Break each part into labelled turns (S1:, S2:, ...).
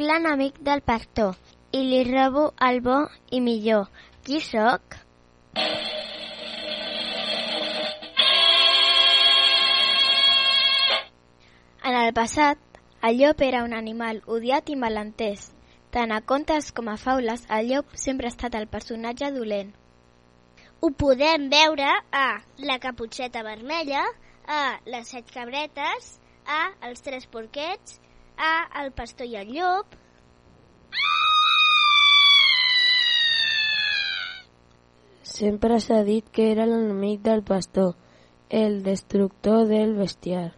S1: L'enemic del pastor i li robo el bo i millor. Qui sóc? En el passat, el llop era un animal odiat i malentès. Tant a contes com a faules, el llop sempre ha estat el personatge dolent.
S2: Ho podem veure a La caputxeta vermella, a Les set cabretes, a Els tres porquets, a El pastor i el llop.
S3: Sempre s'ha dit que era l'enemic del pastor, el destructor del bestiar.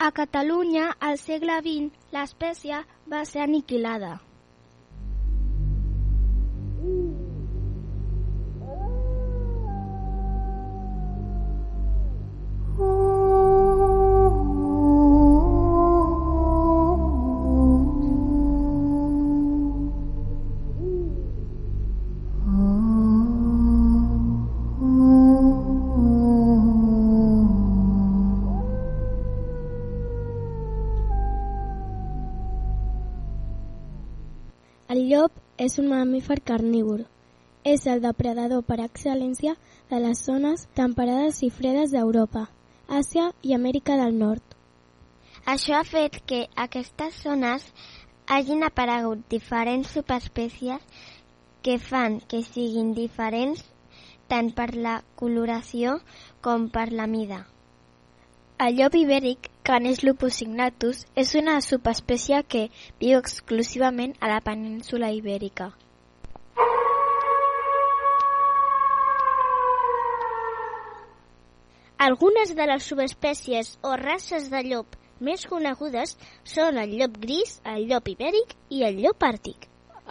S4: A Catalunya, al segle XX, l'espècie va ser aniquilada. És un mamífer carnívor. És el depredador per excel·lència de les zones temperades i fredes d'Europa, Àsia i Amèrica del Nord.
S1: Això ha fet que aquestes zones hagin aparegut diferents subespècies que fan que siguin diferents tant per la coloració com per la mida.
S4: El llop ibèric, Canis lupus signatus, és una subespècie que viu exclusivament a la península ibèrica.
S2: Algunes de les subespècies o races de llop més conegudes són el llop gris, el llop ibèric i el llop àrtic.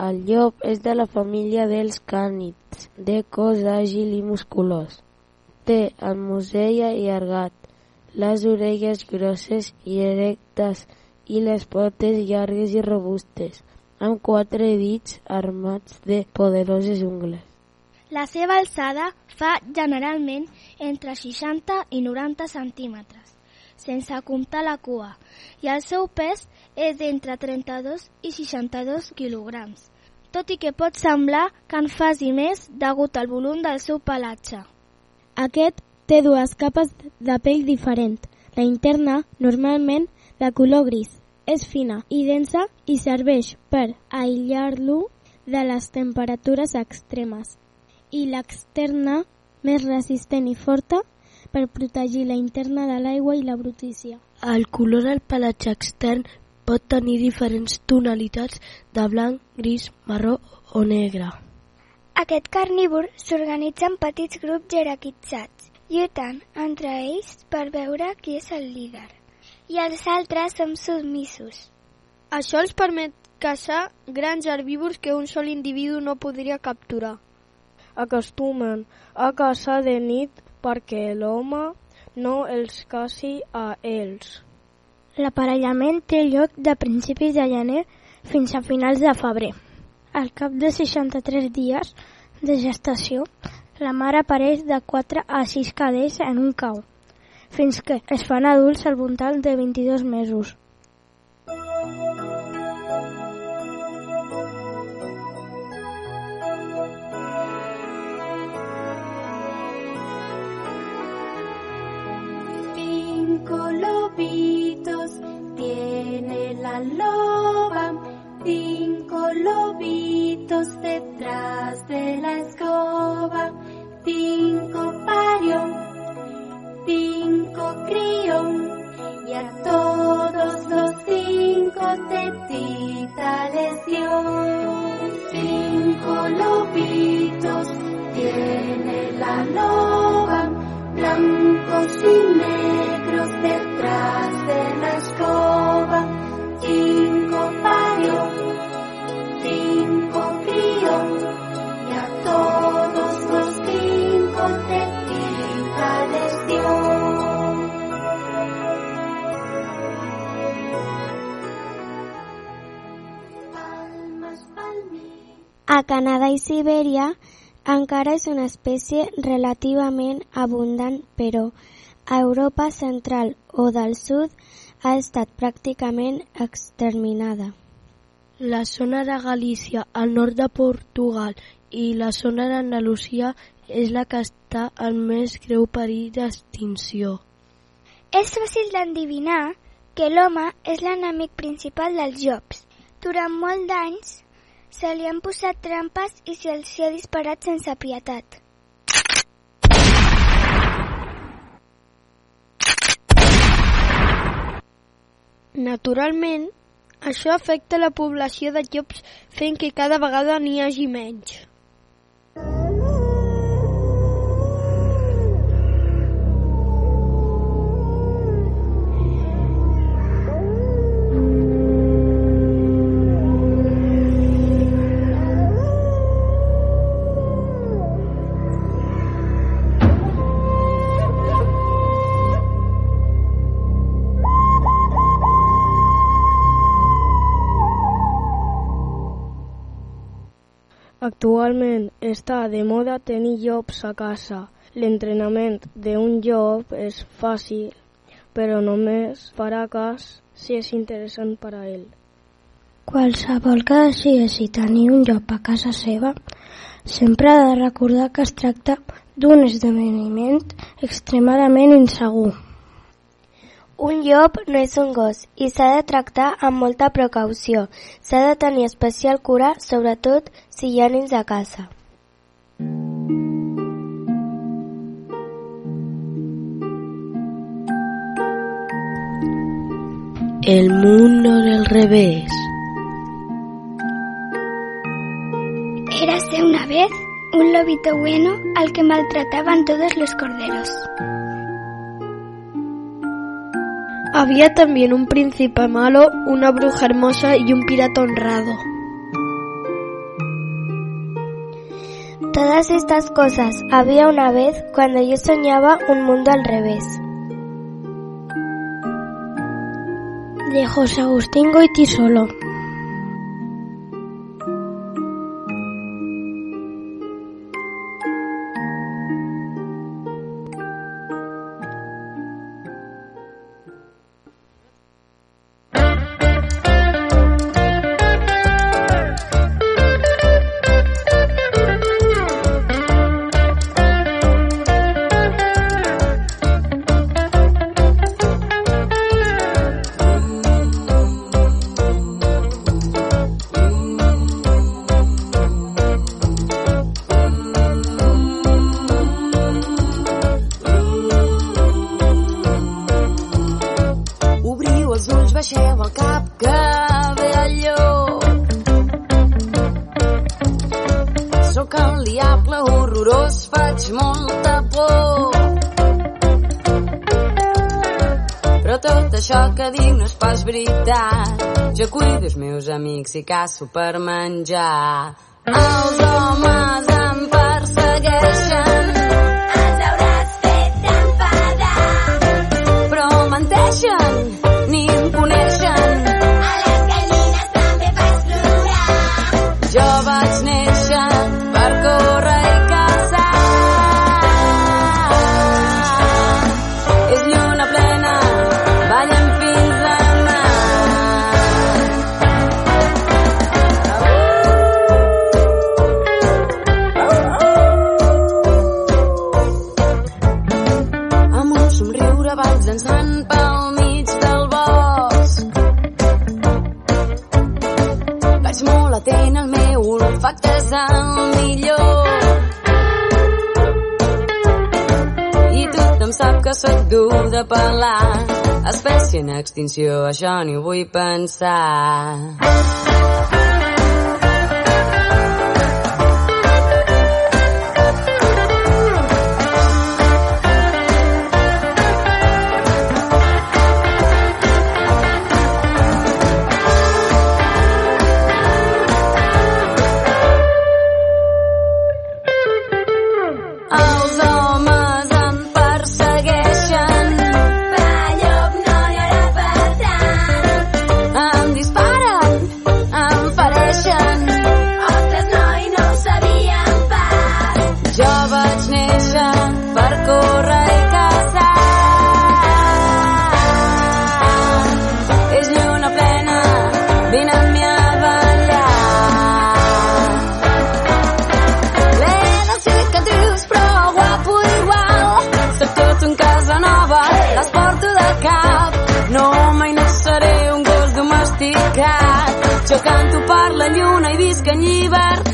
S3: El llop és de la família dels cànids, de cos àgil i musculós. Té el musell allargat, les orelles grosses i erectes i les potes llargues i robustes, amb quatre dits armats de poderoses ungles.
S4: La seva alçada fa generalment entre 60 i 90 centímetres, sense comptar la cua, i el seu pes és d'entre 32 i 62 quilograms, tot i que pot semblar que en faci més degut al volum del seu pelatge. Aquest té dues capes de pell diferent. La interna, normalment de color gris, és fina i densa i serveix per aïllar-lo de les temperatures extremes i l'externa, més resistent i forta, per protegir la interna de l'aigua i la brutícia.
S5: El color del pelatge extern pot tenir diferents tonalitats de blanc, gris, marró o negre.
S6: Aquest carnívor s'organitza en petits grups jerarquitzats, lluitant entre ells per veure qui és el líder. I els altres són submissos.
S7: Això els permet caçar grans herbívors que un sol individu no podria capturar
S8: acostumen a caçar de nit perquè l'home no els caci a ells.
S4: L'aparellament té lloc de principis de gener fins a finals de febrer. Al cap de 63 dies de gestació, la mare apareix de 4 a 6 cadells en un cau, fins que es fan adults al voltant de 22 mesos.
S9: Cinco lobitos tiene la loba, cinco lobitos detrás de la escoba, cinco parió, cinco crió, y a todos los cinco tetita les dio. Cinco lobitos tiene la loba, blancos y negros detrás de la escoba. A
S1: Canadà i Sibèria encara és una espècie relativament abundant, però a Europa central o del sud ha estat pràcticament exterminada.
S5: La zona de Galícia, al nord de Portugal i la zona d'Andalusia és la que està en més greu perill d'extinció.
S6: És fàcil d'endevinar que l'home és l'enemic principal dels llops. Durant molt d'anys se li han posat trampes i se'ls ha disparat sense pietat.
S7: Naturalment, això afecta la població de llops fent que cada vegada n'hi hagi menys.
S8: Actualment està de moda tenir llops a casa. L'entrenament d'un llop és fàcil, però només farà cas si és interessant per a ell.
S10: Qualsevol que decideixi tenir un llop a casa seva sempre ha de recordar que es tracta d'un esdeveniment extremadament insegur.
S1: Un llop no és un gos i s'ha de tractar amb molta precaució. S'ha de tenir especial cura, sobretot si hi ha nens a casa.
S5: El mundo del revés.
S6: Érase una vez un lobito bueno al que maltrataban todos los corderos.
S7: Había también un príncipe malo, una bruja hermosa y un pirata honrado.
S1: Todas estas cosas había una vez cuando yo soñaba un mundo al revés.
S10: De José Agustín Goitisolo.
S11: Amics i caço per menjar. Els homes em persegueixen. De pelar. Espècie en extinció, això ni ho vull pensar. Jo canto per la lluna i visc en llibertat.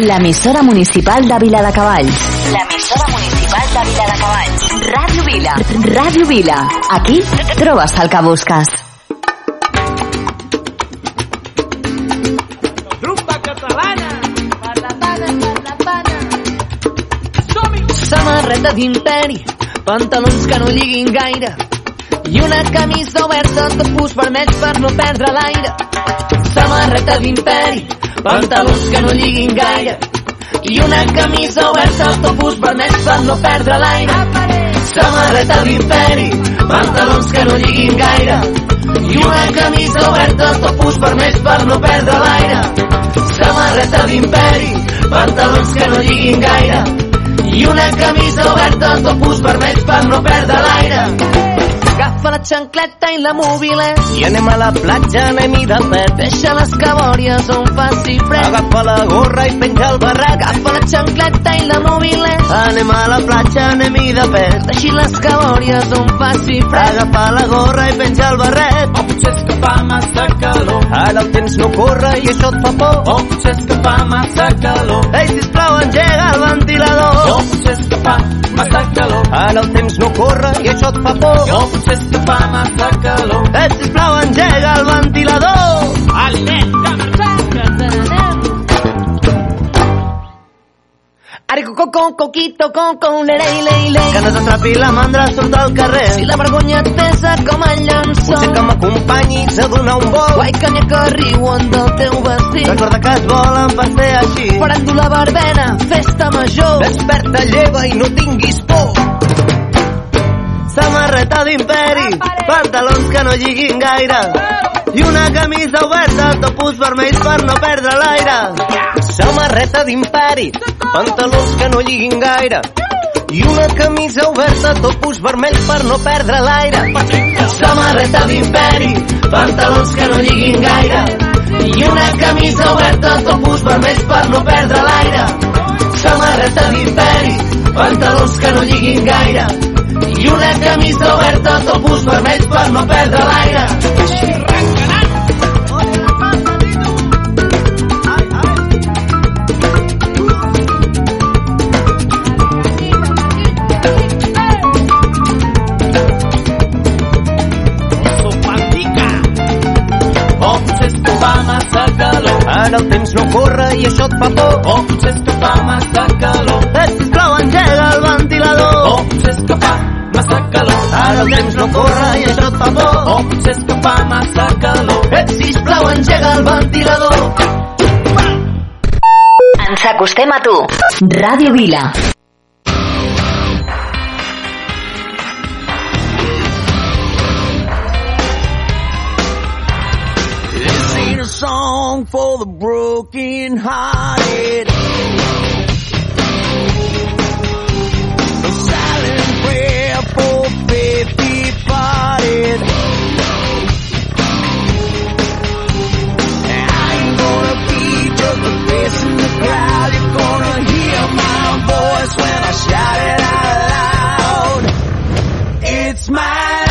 S12: L'emissora municipal de Vila de Cavalls. L'emissora municipal de Vila de Cavalls. Ràdio Vila. Ràdio Vila. Aquí trobes el que busques.
S13: Rumba catalana!
S14: Per la pana, per la pana. Samarreta d'imperi, pantalons que no lliguin gaire i una camisa oberta de pus vermells per no perdre l'aire. Samarreta d'imperi, pantalons que no lliguin gaire i una camisa oberta de pus vermells per no perdre l'aire. Samarreta d'imperi, pantalons que no lliguin gaire i una camisa oberta de pus vermells per no perdre l'aire. Samarreta d'imperi, pantalons que no lliguin gaire i una camisa oberta de pus vermells per no perdre l'aire. Agafa la xancleta i la mòbile
S13: I anem a la platja, anem i de pet.
S14: Deixa les cabòries on faci fred.
S13: Agafa la gorra i penja el barret.
S14: Agafa la xancleta i la mòbile
S13: Anem a la platja, anem i de pet.
S14: Deixi les cabòries on faci fred.
S13: Agafa la gorra i penja el barret.
S14: O potser és que fa massa calor.
S13: Ara el temps no corre i això et fa por.
S14: O potser és que fa massa calor.
S13: Ei, sisplau, engega el ventilador.
S14: O potser és que fa massa calor.
S13: Ara el temps no corre i això et fa por.
S14: O potser és que fa massa calor.
S13: Ei, sisplau, engega el ventilador.
S14: Que marxem, que te n'anem. Ari, co, co, coquito, co, co, lei, lei.
S13: Que no s'atrapi la mandra surt al carrer.
S14: Si la vergonya et pesa com a llençol.
S13: Potser que m'acompanyis a donar un vol.
S14: Guai, canya que riuen del teu vestit.
S13: Recorda que es volen per ser així.
S14: Parant la barbena, festa major.
S13: Desperta, lleva i no tinguis por. Samarreta d'imperi, pantalons que no lliguin gaire i una camisa oberta, topus vermells per no perdre l'aire. Samarreta d'imperi, pantalons que no lliguin gaire i una camisa oberta, topus vermells per no perdre l'aire. Samarreta d'imperi, pantalons que no lliguin gaire i una camisa oberta, topus vermells per no perdre l'aire. Samarreta d'imperi, pantalons que no lliguin gaire i una camisa oberta, topus vermells per no perdre l'aire. Ara el temps no corre i això et fa por.
S14: O potser és que fa massa calor.
S13: Eh, sisplau, engega el ventilador.
S14: O
S13: el temps no corre i això et fa por.
S14: O potser és que fa massa calor.
S13: Eh, sisplau, engega el ventilador.
S12: Ens acostem a tu. Ràdio Vila.
S13: This ain't a song for the broken hearted. Departed. I ain't gonna be just a face in the crowd. You're gonna hear my voice when I shout it out loud. It's my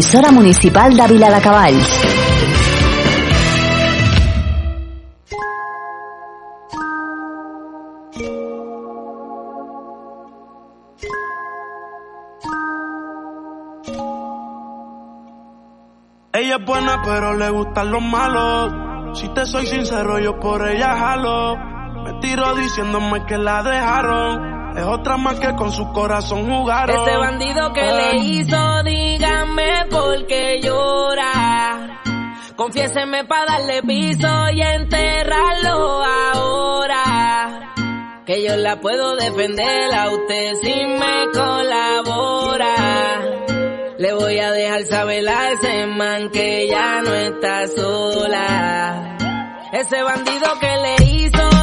S12: L'emissora municipal de Vila de Cavalls.
S15: Ella es buena, pero le gustan los malos. Si te soy sincero, yo por ella jalo. Me tiro diciéndome que la dejaron. Es otra más que con su corazón jugaron.
S16: Ese bandido que le hizo, dígame por qué llora. Confiéseme para darle piso y enterrarlo ahora. Que yo la puedo defender a usted si me colabora. Le voy a dejar saber a ese man que ya no está sola. Ese bandido que le hizo,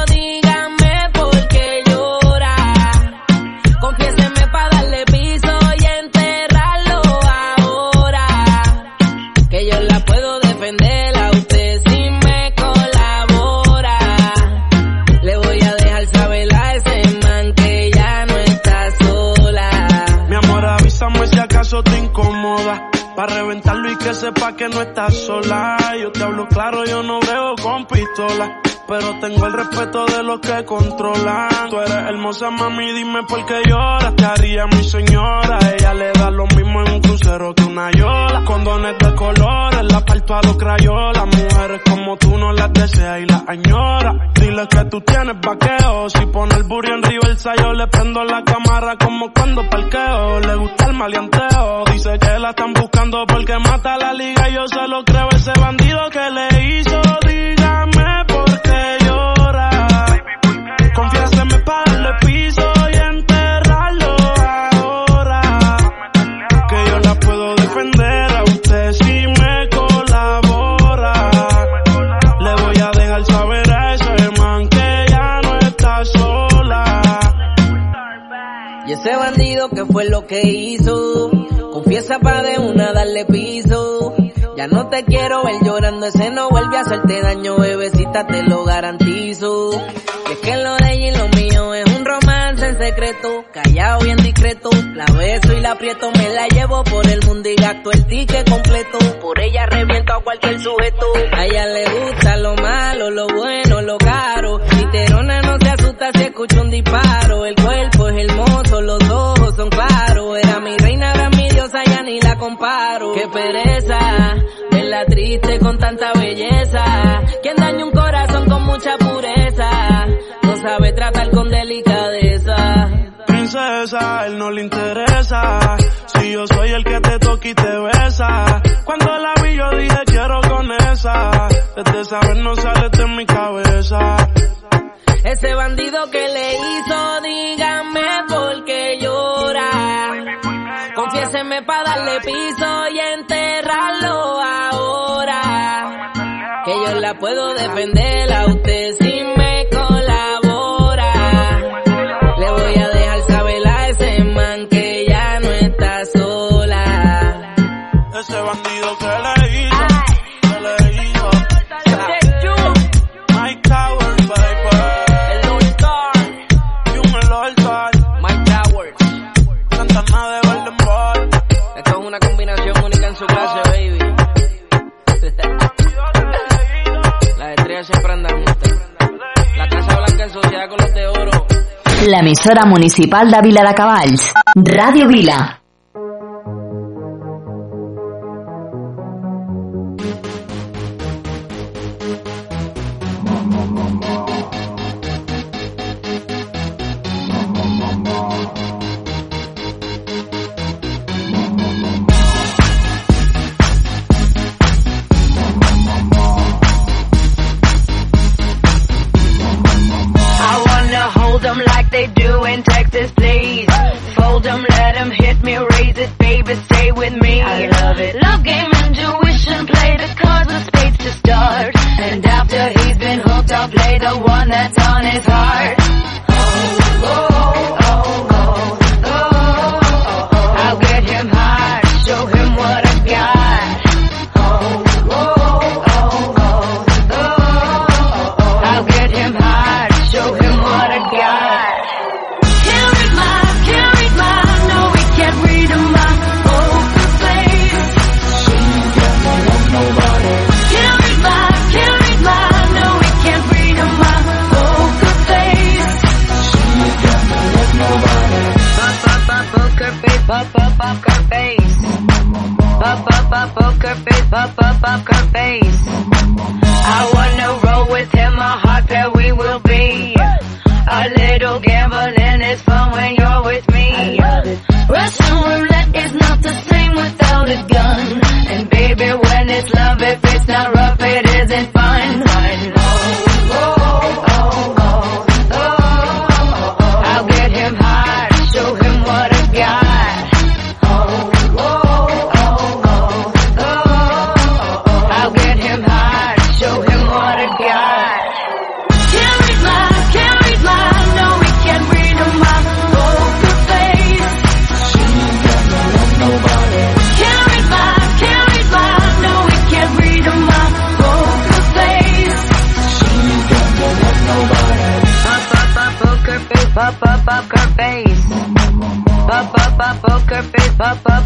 S16: que
S15: sepa que no estás sola. Yo te hablo claro, yo no veo con pistola. Pero tengo el respeto de los que controlan. Tú eres hermosa, mami, dime por qué lloras. Te haría mi señora. Ella le da lo mismo en un crucero que una yola. Condones de colores, la parto a los crayolas. Mujeres como tú no las deseas y las añora. Dile que tú tienes vaqueo. Si pone el burro en reversa, yo le prendo la cámara como cuando parqueo. Le gusta el maleanteo. Dice que la están buscando porque mata la liga. Yo se lo creo, ese bandido que le hizo. Dígame que
S16: hizo, confiesa pa' de una darle piso. Ya no te quiero ver llorando, ese no vuelve a hacerte daño, bebecita, te lo garantizo. Y es que lo de ella y lo mío es un romance en secreto, callado bien discreto. La beso y la aprieto, me la llevo por el mundo y gasto el ticket completo. Por ella reviento a cualquier sujeto. A ella le gusta lo malo, lo bueno, lo caro. Se escucha un disparo. El cuerpo es hermoso, los ojos son claros. Era mi reina, era mi diosa, ya ni la comparo. Qué pereza, verla triste con tanta belleza. Quien daña un corazón con mucha pureza, no sabe tratar con delicadeza.
S15: Princesa, él no le interesa. Si yo soy el que te toca y te besa. Cuando la vi yo dije quiero con esa. Desde saber no sale de mi cabeza.
S16: Ese bandido que le hizo, dígame por qué llora. Confiéseme para darle piso y enterrarlo ahora. Que yo la puedo defender a usted
S12: L'emissora municipal de Vila de Cavalls. Ràdio Vila.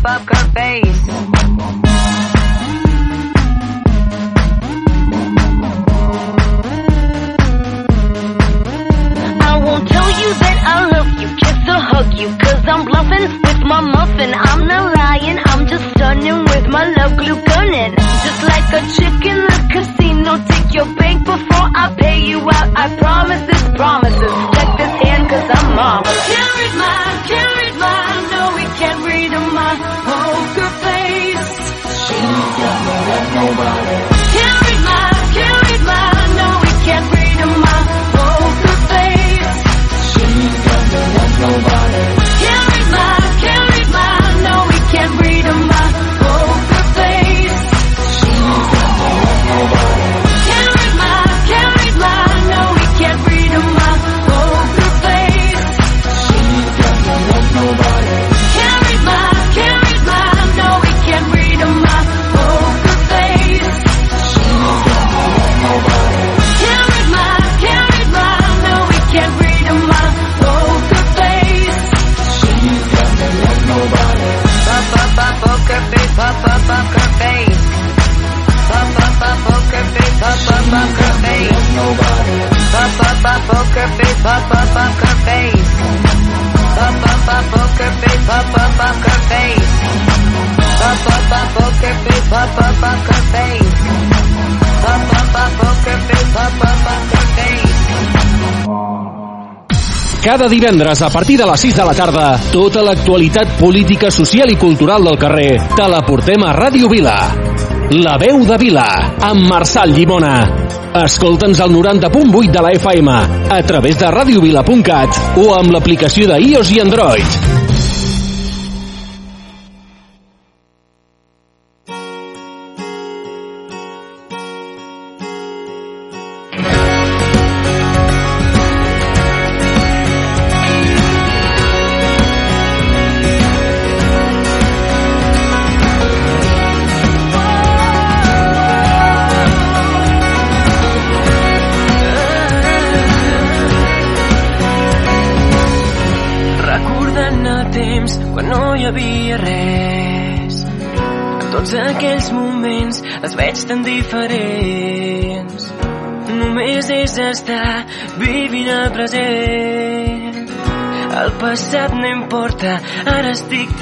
S17: up her face.
S18: Cada divendres a partir de les 6 de la tarda, tota l'actualitat política, social i cultural del carrer te la portem a Ràdio Vila. La veu de Vila, amb Marçal Llimona Escolta'ns al 90.8 de la FM, a través de radiovila.cat o amb l'aplicació de iOS i Android.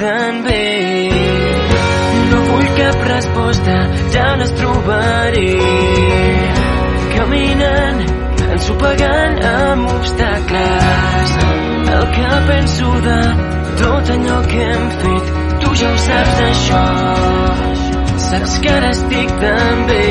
S19: també. No vull cap resposta, ja les trobaré. Caminant, ensopegant amb obstacles. El que penso de tot allò que hem fet, tu ja ho saps això. Saps que ara estic
S20: també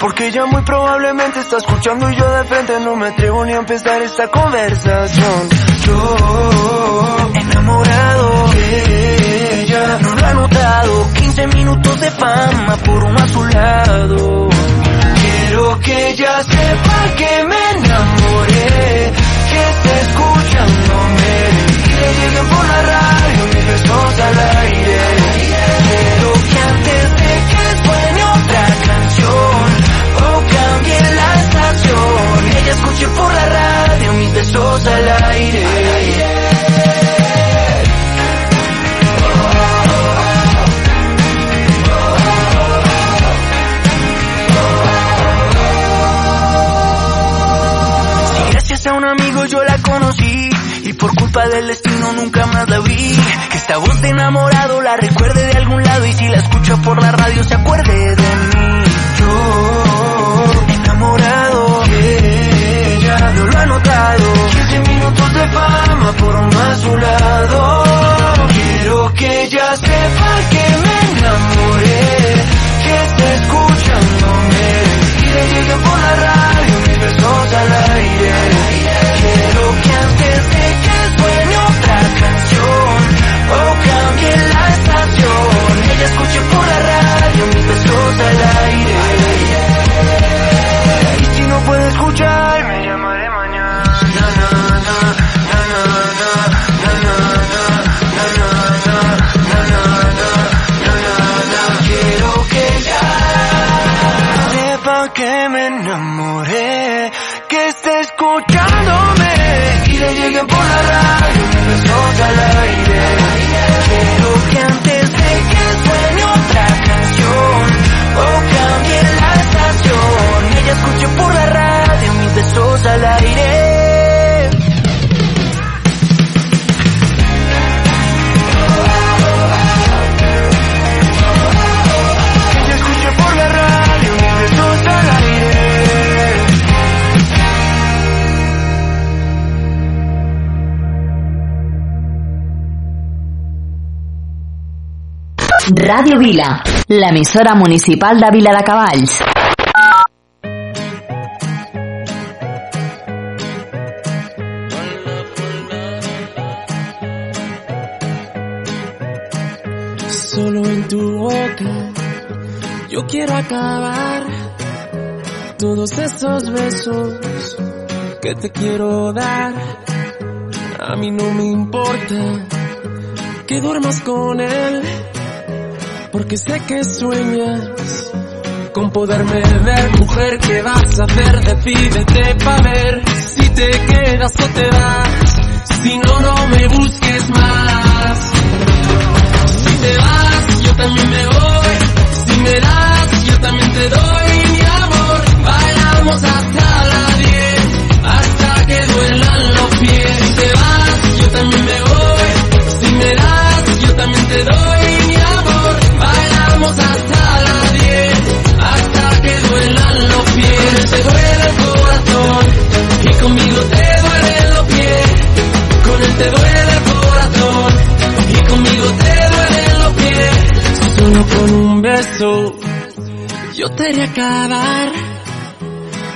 S21: Porque ella muy probablemente está escuchando Y yo de frente no me atrevo ni a empezar esta conversación. Yo, enamorado de ella No lo ha notado. 15 minutos de fama por uno a su lado Quiero que ella sepa que me enamoré Que esté escuchándome. Le lleguen por la radio mis besos al aire. Quiero que antes O cambie la estación Ella escuche por la radio mis besos al aire Si gracias a un amigo yo la conocí y por culpa del destino nunca más la vi. Que esta voz de enamorado la recuerde de algún lado y si la escucho por la radio se acuerde de mí. Yo, notado. 15 minutos de fama por uno a su lado. Quiero que ella sepa que me enamoré, que esté escuchándome y le lleguen por la radio mis besos al aire. escucho por la radio mis besos al aire. Radio Vila, la
S12: l'emissora municipal de Vila de Cavalls.
S20: Yo quiero acabar todos esos besos que te quiero dar. A mí no me importa que duermas con él, porque sé que sueñas con poderme ver. Mujer, ¿qué vas a hacer? Decídete pa' ver si te quedas o te vas. Si no, no me busques más. Si te vas, yo también me voy. Si me das, yo también te doy mi amor. Bailamos hasta la 10, hasta que duelan los pies. Si te vas, yo también me voy. Si me das, yo también te doy mi amor. Bailamos hasta la 10, hasta que duelan los pies. Te duele el corazón y conmigo te duelen los pies. Con él te duele el corazón y conmigo Solo con un beso yo te haré acabar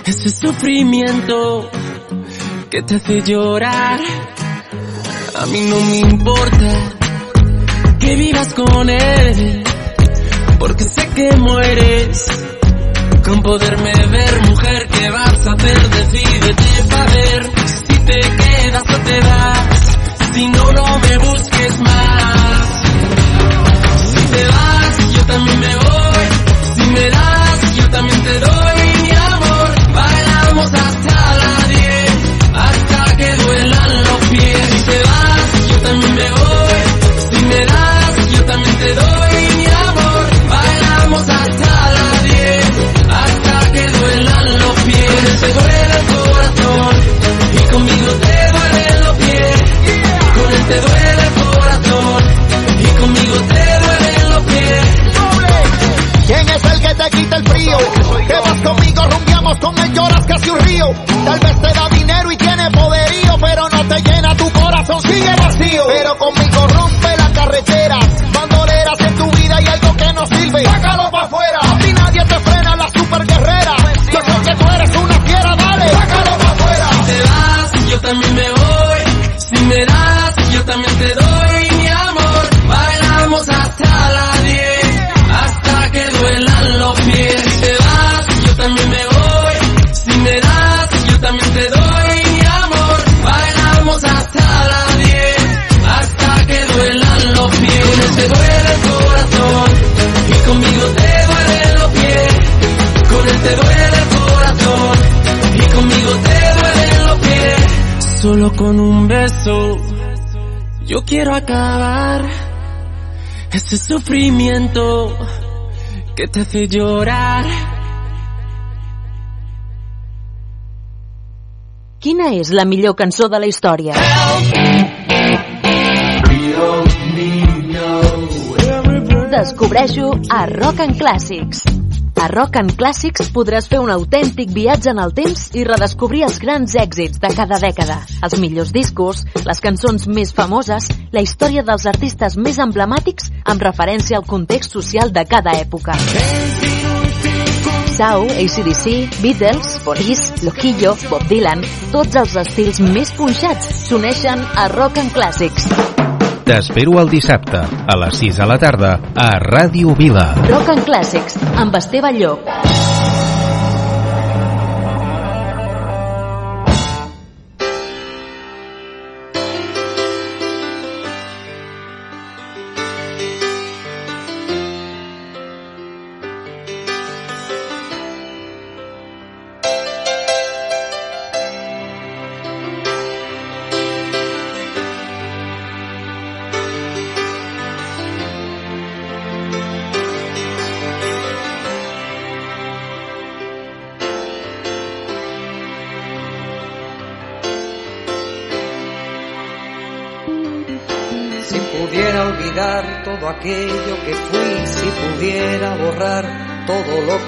S20: ese sufrimiento que te hace llorar. A mí no me importa que vivas con él, porque sé que mueres con poderme ver, mujer, ¿qué vas a hacer? Decídete pa' ver si te quedas o te vas, si no, no me busques más. Yo también me voy, si me das, yo también te doy con
S22: un
S20: beso yo quiero acabar ese sufrimiento que te hace llorar.
S12: Quina és la millor cançó de la història? Descobreixo a Rock and Clàssics. A Rock and Clàssics podràs fer un autèntic viatge en el temps i redescobrir els grans èxits de cada dècada, els millors discos, les cançons més famoses, la història dels artistes més emblemàtics amb referència al context social de cada època. Sau, ACDC, Beatles, Police, Loquillo, Bob Dylan, tots els estils més punxats s'uneixen a Rock and Clàssics.
S23: T'espero el dissabte, a les 6 de la tarda, a Ràdio Vila.
S12: Rock and Clàssics, amb Esteve Llop.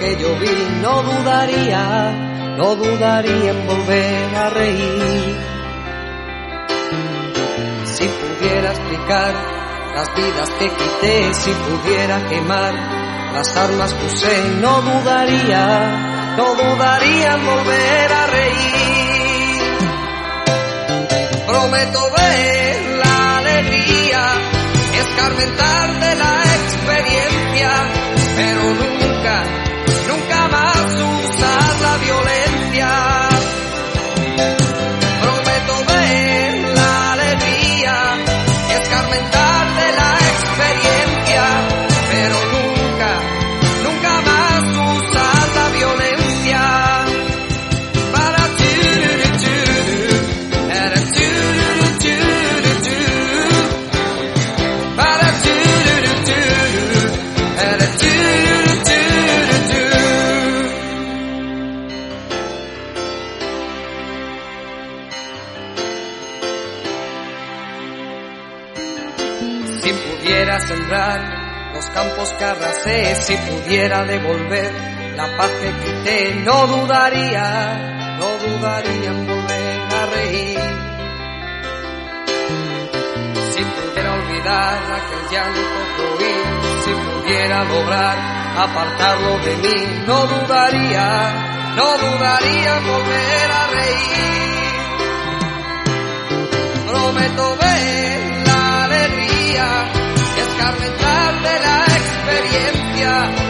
S24: Que yo vi, no dudaría, no dudaría en volver a reír. Si pudiera explicar las vidas que quité, si pudiera quemar las armas que usé, no dudaría, no dudaría en volver a reír. Prometo ver la alegría, escarmentar de la experiencia pero nunca si pudiera devolver la paz que quité, no dudaría, no dudaría en volver a reír. Si pudiera olvidar aquel llanto que oí, si pudiera lograr apartarlo de mí, no dudaría, no dudaría en volver a reír. Prometo ver la alegría y escarmentar de la experiencia, yeah.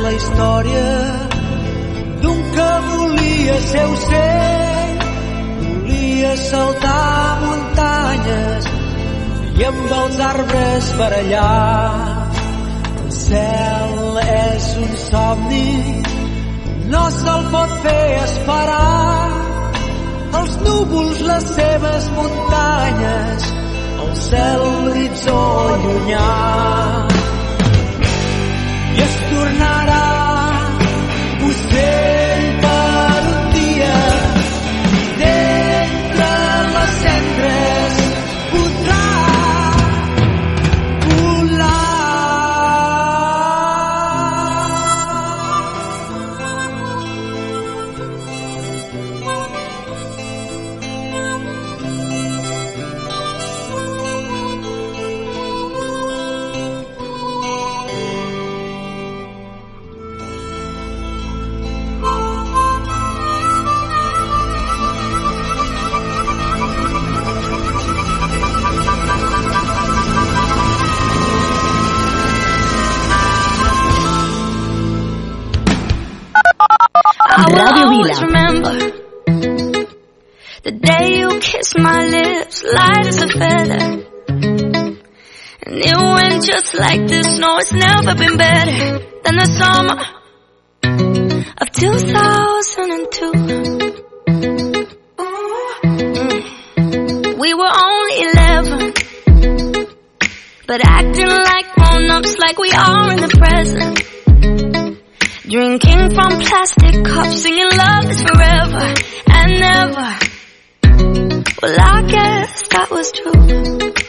S13: La història d'un que volia ser ocell, volia saltar muntanyes i amb els arbres barallar. El cel és un somni, no se'l pot fer esperar. Els núvols, les seves muntanyes, el cel, l'horitzó llunyà tornarà. Ocell per un dia d'entre les cendres
S25: remember the day you kissed my lips, light as a feather. And it went just like this. No, it's never been better than the summer of 2002. Mm. We were only 11, but acting like grown ups, like we are in the present. Drinking from plastic cups, singing love is forever and never. Well, I guess that was true.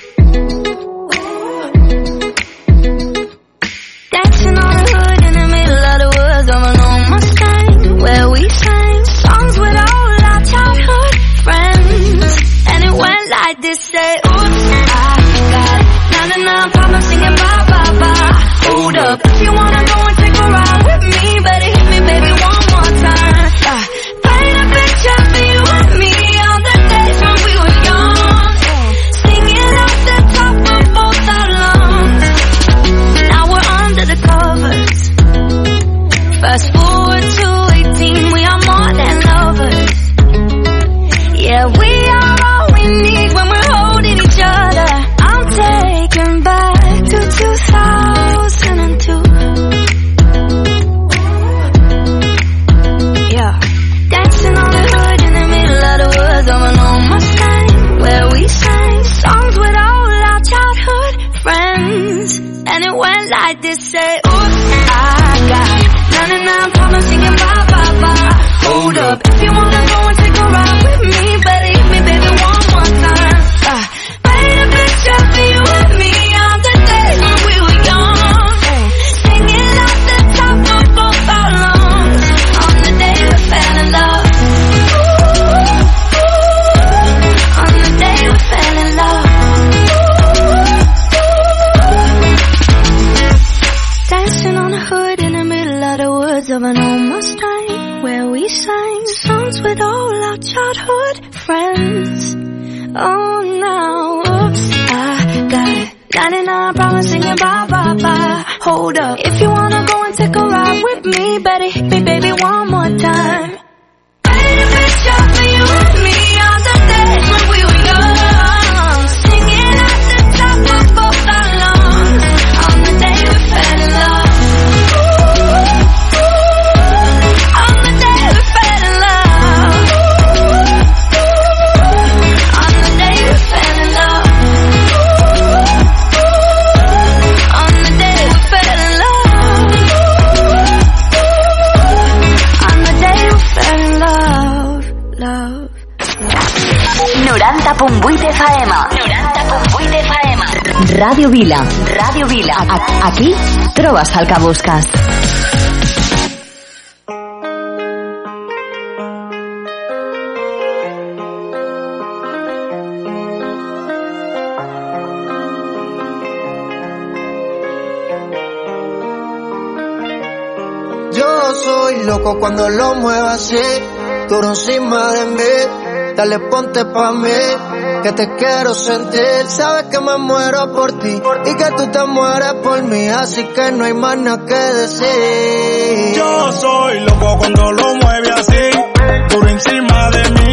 S25: 90.8 de faema.
S12: 90.8 de faema. Ràdio Vila. Radio Vila. Aquí trobes el que.
S26: Yo soy loco cuando lo muevas así, tú encima de mí, dale ponte pa' mí que te quiero sentir. Sabes que me muero por ti y que tú te mueres por mí, así que no hay más nada que decir.
S15: Yo soy loco cuando lo mueve así, por encima de mí.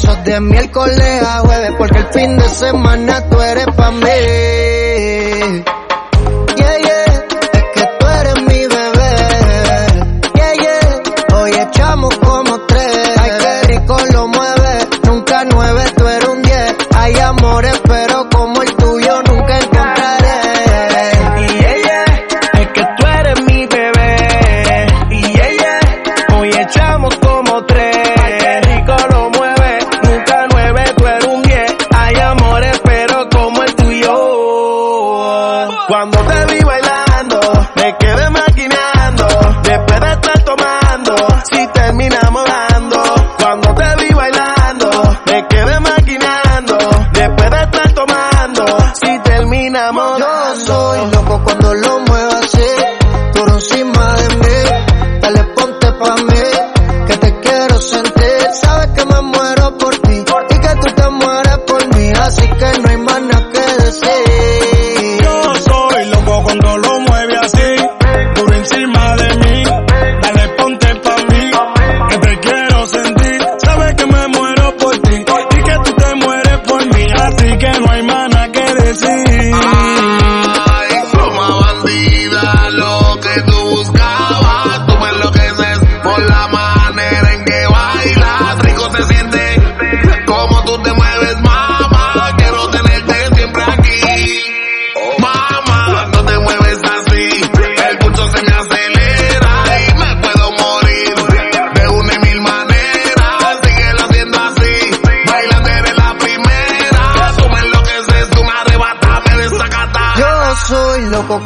S15: Besos de
S26: miércoles a jueves, porque el fin de semana tú eres pa' mí.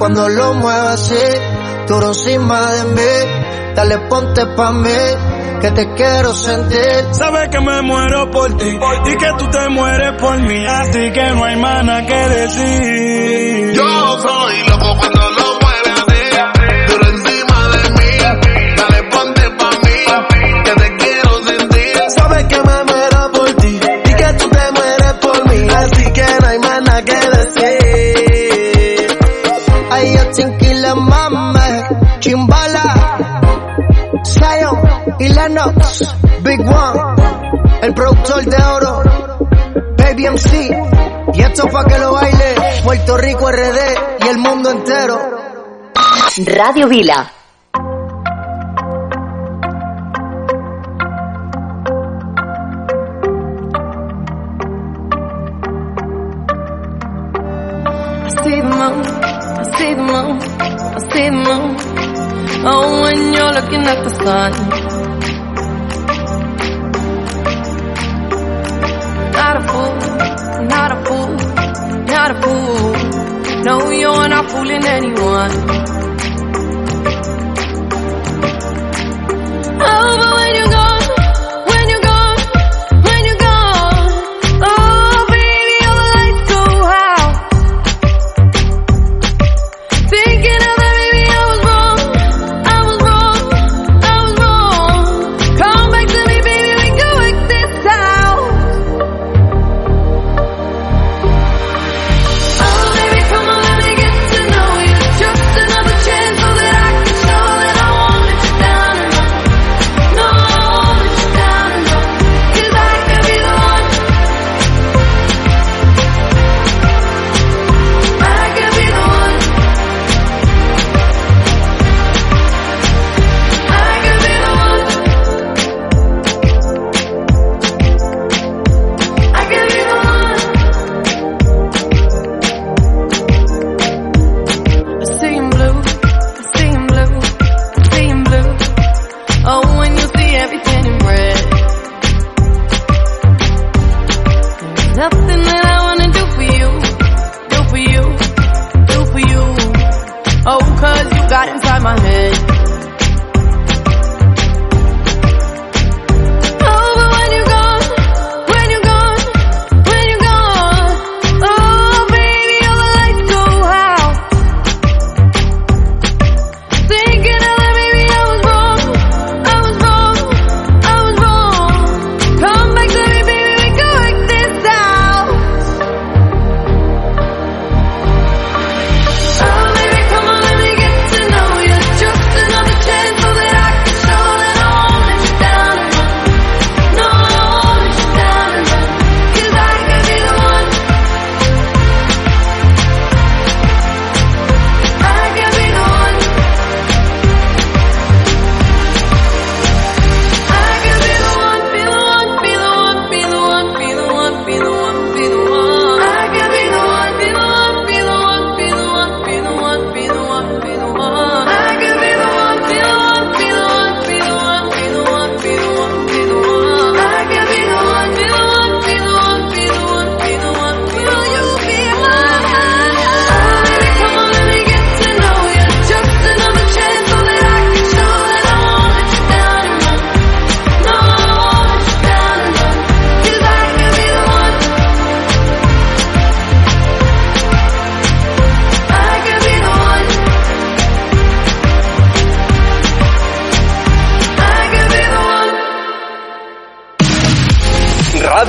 S26: cuando lo muevas así, duro encima de mí. Dale ponte pa' mí, que te quiero sentir.
S15: Sabes que me muero por ti y que tú te mueres por mí, así que no hay más nada que decir.
S27: Yo soy loco cuando
S26: Lennox, Big One, el productor de oro, Baby MC, y esto pa' que lo baile, Puerto Rico RD y el mundo entero.
S12: Radio Vila.
S28: I see the moon, I see the moon. Oh, when you're looking at the sun. Not a fool, not a fool, not a fool. No, you're not fooling anyone.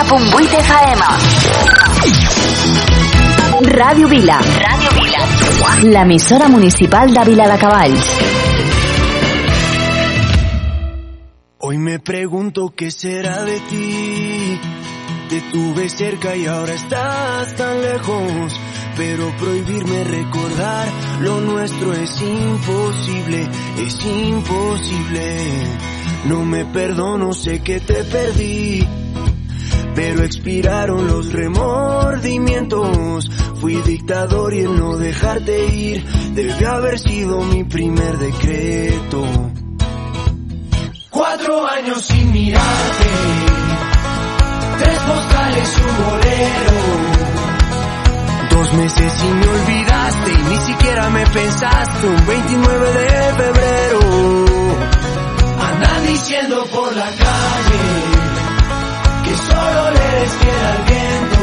S12: 98.8 FM. Radio Vila. Ràdio Vila. L'emissora municipal de Vila de Cavalls.
S21: Hoy me pregunto qué será de ti. Te tuve cerca y ahora estás tan lejos. Pero prohibirme recordar lo nuestro es imposible, es imposible. No me perdono, sé que te perdí pero expiraron los remordimientos. Fui dictador y el no dejarte ir debe haber sido mi primer decreto. Cuatro años sin mirarte, tres postales y un bolero. Dos meses y me olvidaste y ni siquiera me pensaste un 29 de febrero. Andan diciendo por la calle que solo le eres fiel al viento.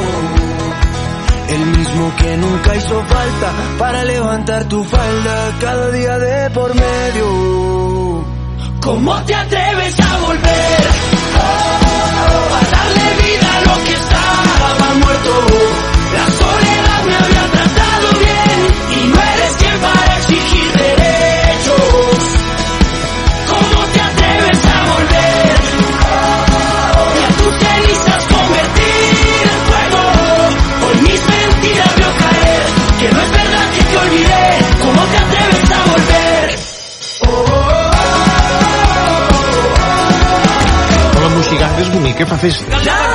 S21: El mismo que nunca hizo falta para levantar tu falda cada día de por medio. ¿Cómo te atreves a volver? Oh, a darle vida a lo que estaba muerto. que
S29: pra